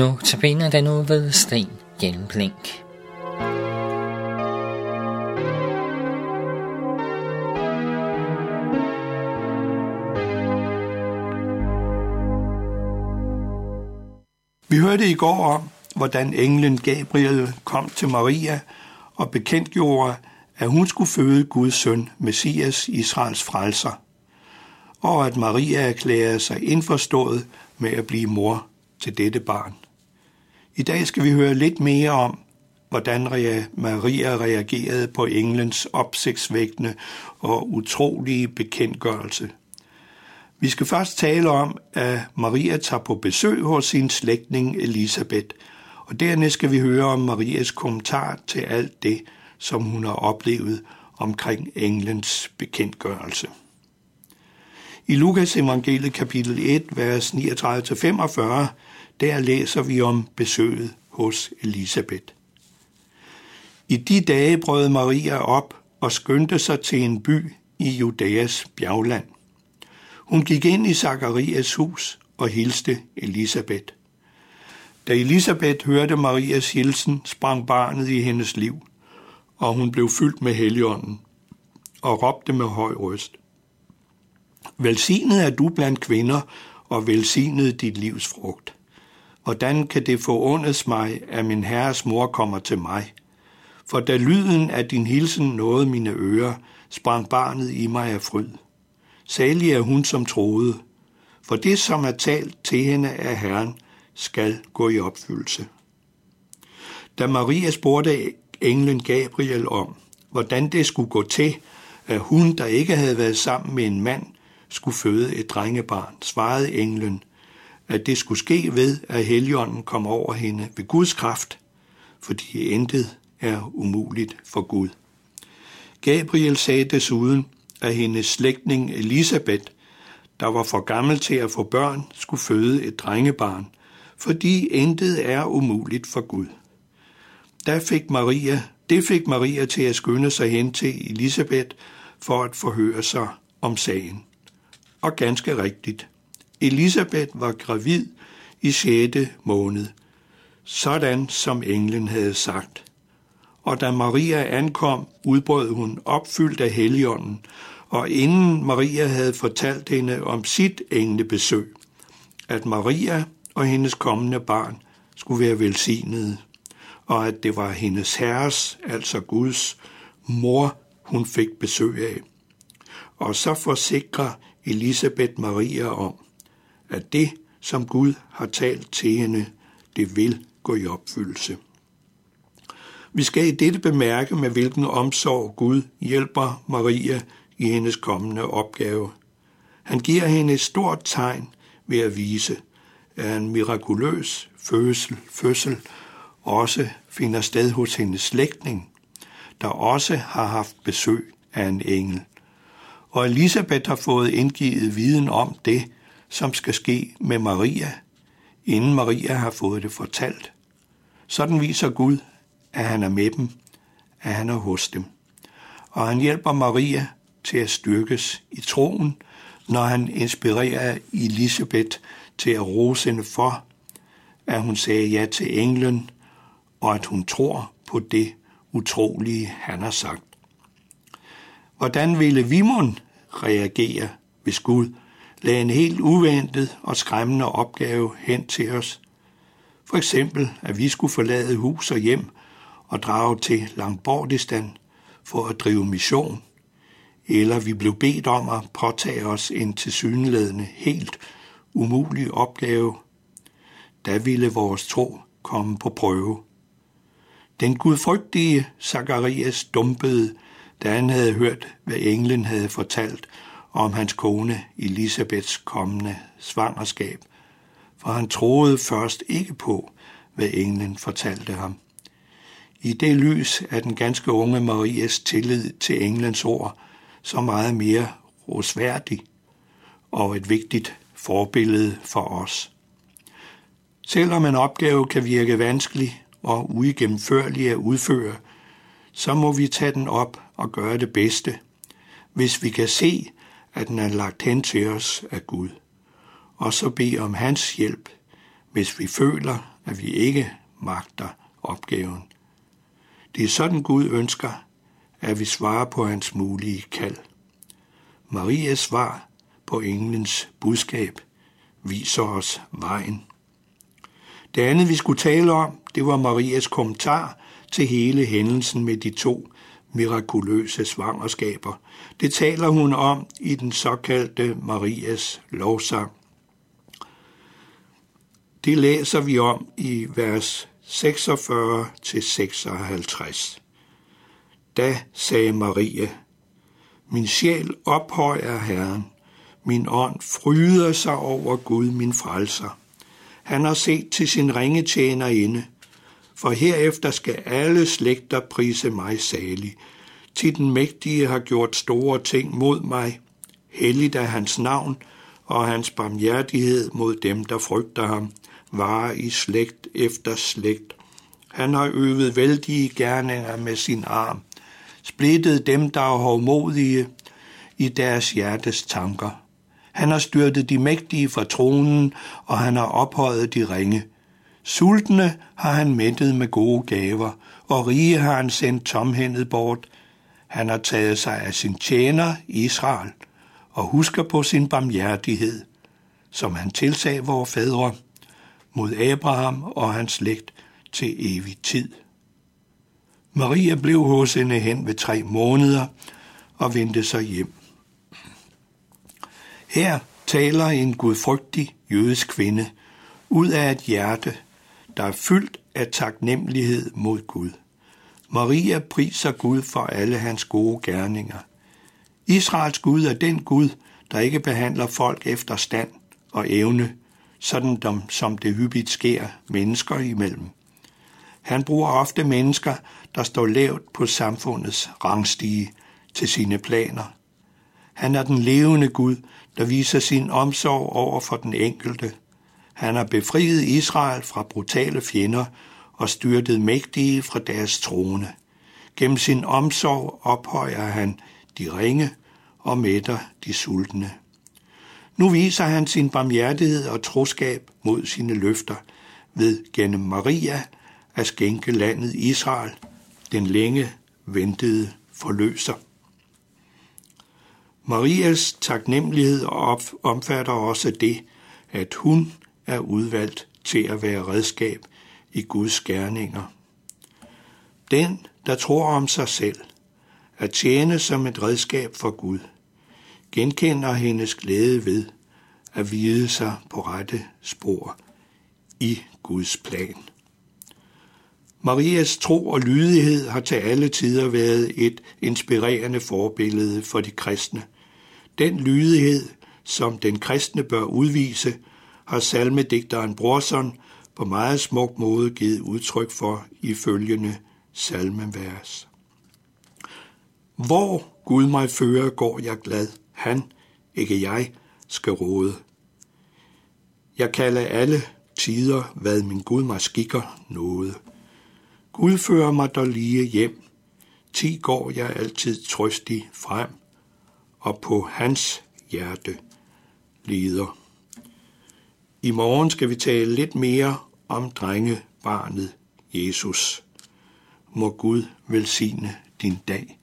Nu tabiner den nu ved Sten Hjelmblink. Vi hørte i går om, hvordan englen Gabriel kom til Maria og bekendtgjorde, at hun skulle føde Guds søn, Messias, Israels frelser, og at Maria erklærede sig indforstået med at blive mor til dette barn. I dag skal vi høre lidt mere om, hvordan Maria reagerede på englens opsigtsvækkende og utrolige bekendtgørelse. Vi skal først tale om, at Maria tager på besøg hos sin slægtning Elisabeth, og dernæst skal vi høre om Marias kommentar til alt det, som hun har oplevet omkring englens bekendtgørelse. I Lukas evangeliet kapitel 1, vers 39-45, der læser vi om besøget hos Elisabeth. I de dage brød Maria op og skyndte sig til en by i Judæas bjergland. Hun gik ind i Zakarias hus og hilste Elisabeth. Da Elisabeth hørte Marias hilsen, sprang barnet i hendes liv, og hun blev fyldt med heligånden og råbte med høj røst. Velsignet er du blandt kvinder, og velsignet dit livs frugt. Hvordan kan det forundes mig, at min herres mor kommer til mig? For da lyden af din hilsen nåede mine ører, sprang barnet i mig af fryd. Salig er hun, som troede, for det, som er talt til hende af Herren, skal gå i opfyldelse. Da Maria spurgte englen Gabriel om, hvordan det skulle gå til, at hun, der ikke havde været sammen med en mand, skulle føde et drengebarn, svarede englen, at det skulle ske ved, at Helligånden kom over hende ved Guds kraft, fordi intet er umuligt for Gud. Gabriel sagde desuden, at hendes slægtning Elisabeth, der var for gammel til at få børn, skulle føde et drengebarn, fordi intet er umuligt for Gud. Der fik Maria, det fik Maria til at skynde sig hen til Elisabeth for at forhøre sig om sagen. Og ganske rigtigt. Elisabeth var gravid i 6. måned, sådan som englen havde sagt. Og da Maria ankom, udbrød hun opfyldt af Helligånden, og inden Maria havde fortalt hende om sit englebesøg, at Maria og hendes kommende barn skulle være velsignede, og at det var hendes herres, altså Guds, mor, hun fik besøg af. Og så forsikrer Elisabeth Maria om, at det, som Gud har talt til hende, det vil gå i opfyldelse. Vi skal i dette bemærke, med hvilken omsorg Gud hjælper Maria i hendes kommende opgave. Han giver hende et stort tegn ved at vise, at en mirakuløs fødsel, fødsel også finder sted hos hendes slægtning, der også har haft besøg af en engel. Og Elisabeth har fået indgivet viden om det, som skal ske med Maria, inden Maria har fået det fortalt. Sådan viser Gud, at han er med dem, at han er hos dem. Og han hjælper Maria til at styrkes i troen, når han inspirerer Elisabeth til at rose hende for, at hun sagde ja til englen, og at hun tror på det utrolige, han har sagt. Hvordan ville Vimon reagere, hvis Gud lagde en helt uventet og skræmmende opgave hen til os? For eksempel, at vi skulle forlade hus og hjem og drage til Langbordistan for at drive mission, eller vi blev bedt om at påtage os en tilsyneladende helt umulig opgave, da ville vores tro komme på prøve. Den gudfrygtige Zacharias dumpede, da han havde hørt, hvad englen havde fortalt om hans kone Elisabeths kommende svangerskab, for han troede først ikke på, hvad englen fortalte ham. I det lys er den ganske unge Marias tillid til englens ord så meget mere rosværdig og et vigtigt forbillede for os. Selvom en opgave kan virke vanskelig og uigennemførlig at udføre, så må vi tage den op og gøre det bedste, hvis vi kan se, at den er lagt hen til os af Gud, og så bede om hans hjælp, hvis vi føler, at vi ikke magter opgaven. Det er sådan Gud ønsker, at vi svarer på hans mulige kald. Marias svar på englens budskab viser os vejen. Det andet, vi skulle tale om, det var Marias kommentar til hele hændelsen med de to mirakuløse svangerskaber. Det taler hun om i den såkaldte Marias lovsang. Det læser vi om i vers 46 til 56. Da sagde Maria, min sjæl ophøjer Herren, min ånd fryder sig over Gud, min frelser. Han har set til sin ringe inde, for herefter skal alle slægter prise mig salig. Til den mægtige har gjort store ting mod mig. Helligt er hans navn, og hans barmhjertighed mod dem, der frygter ham, varer i slægt efter slægt. Han har øvet vældige gerninger med sin arm, splittet dem, der er hovmodige i deres hjertes tanker. Han har styrtet de mægtige fra tronen, og han har ophøjet de ringe. Sultne har han mættet med gode gaver, og rige har han sendt tomhændet bort. Han har taget sig af sin tjener Israel, og husker på sin barmhjertighed, som han tilsag vores fædre, mod Abraham og hans slægt til evig tid. Maria blev hos hende hen ved tre måneder og vendte sig hjem. Her taler en gudfrygtig jødisk kvinde ud af et hjerte, der er fyldt af taknemmelighed mod Gud. Maria priser Gud for alle hans gode gerninger. Israels Gud er den Gud, der ikke behandler folk efter stand og evne, sådan som det hyppigt sker mennesker imellem. Han bruger ofte mennesker, der står lavt på samfundets rangstige til sine planer. Han er den levende Gud, der viser sin omsorg over for den enkelte. Han har befriet Israel fra brutale fjender og styrtet mægtige fra deres trone. Gennem sin omsorg ophøjer han de ringe og mætter de sultne. Nu viser han sin barmhjertighed og troskab mod sine løfter ved gennem Maria at skænke landet Israel den længe ventede forløser. Marias taknemmelighed omfatter også det, at hun er udvalgt til at være redskab i Guds gerninger. Den, der tror om sig selv, at tjene som et redskab for Gud, genkender hendes glæde ved at vide sig på rette spor i Guds plan. Marias tro og lydighed har til alle tider været et inspirerende forbillede for de kristne. Den lydighed, som den kristne bør udvise, har salmedigteren Brorson på meget smuk måde givet udtryk for i følgende salmevers. Hvor Gud mig fører, går jeg glad. Han, ikke jeg, skal råde. Jeg kalder alle tider, hvad min Gud mig skikker noget. Gud fører mig der lige hjem. Ti går jeg altid trøstig frem, og på hans hjerte lider. I morgen skal vi tale lidt mere om drengebarnet Jesus. Må Gud velsigne din dag.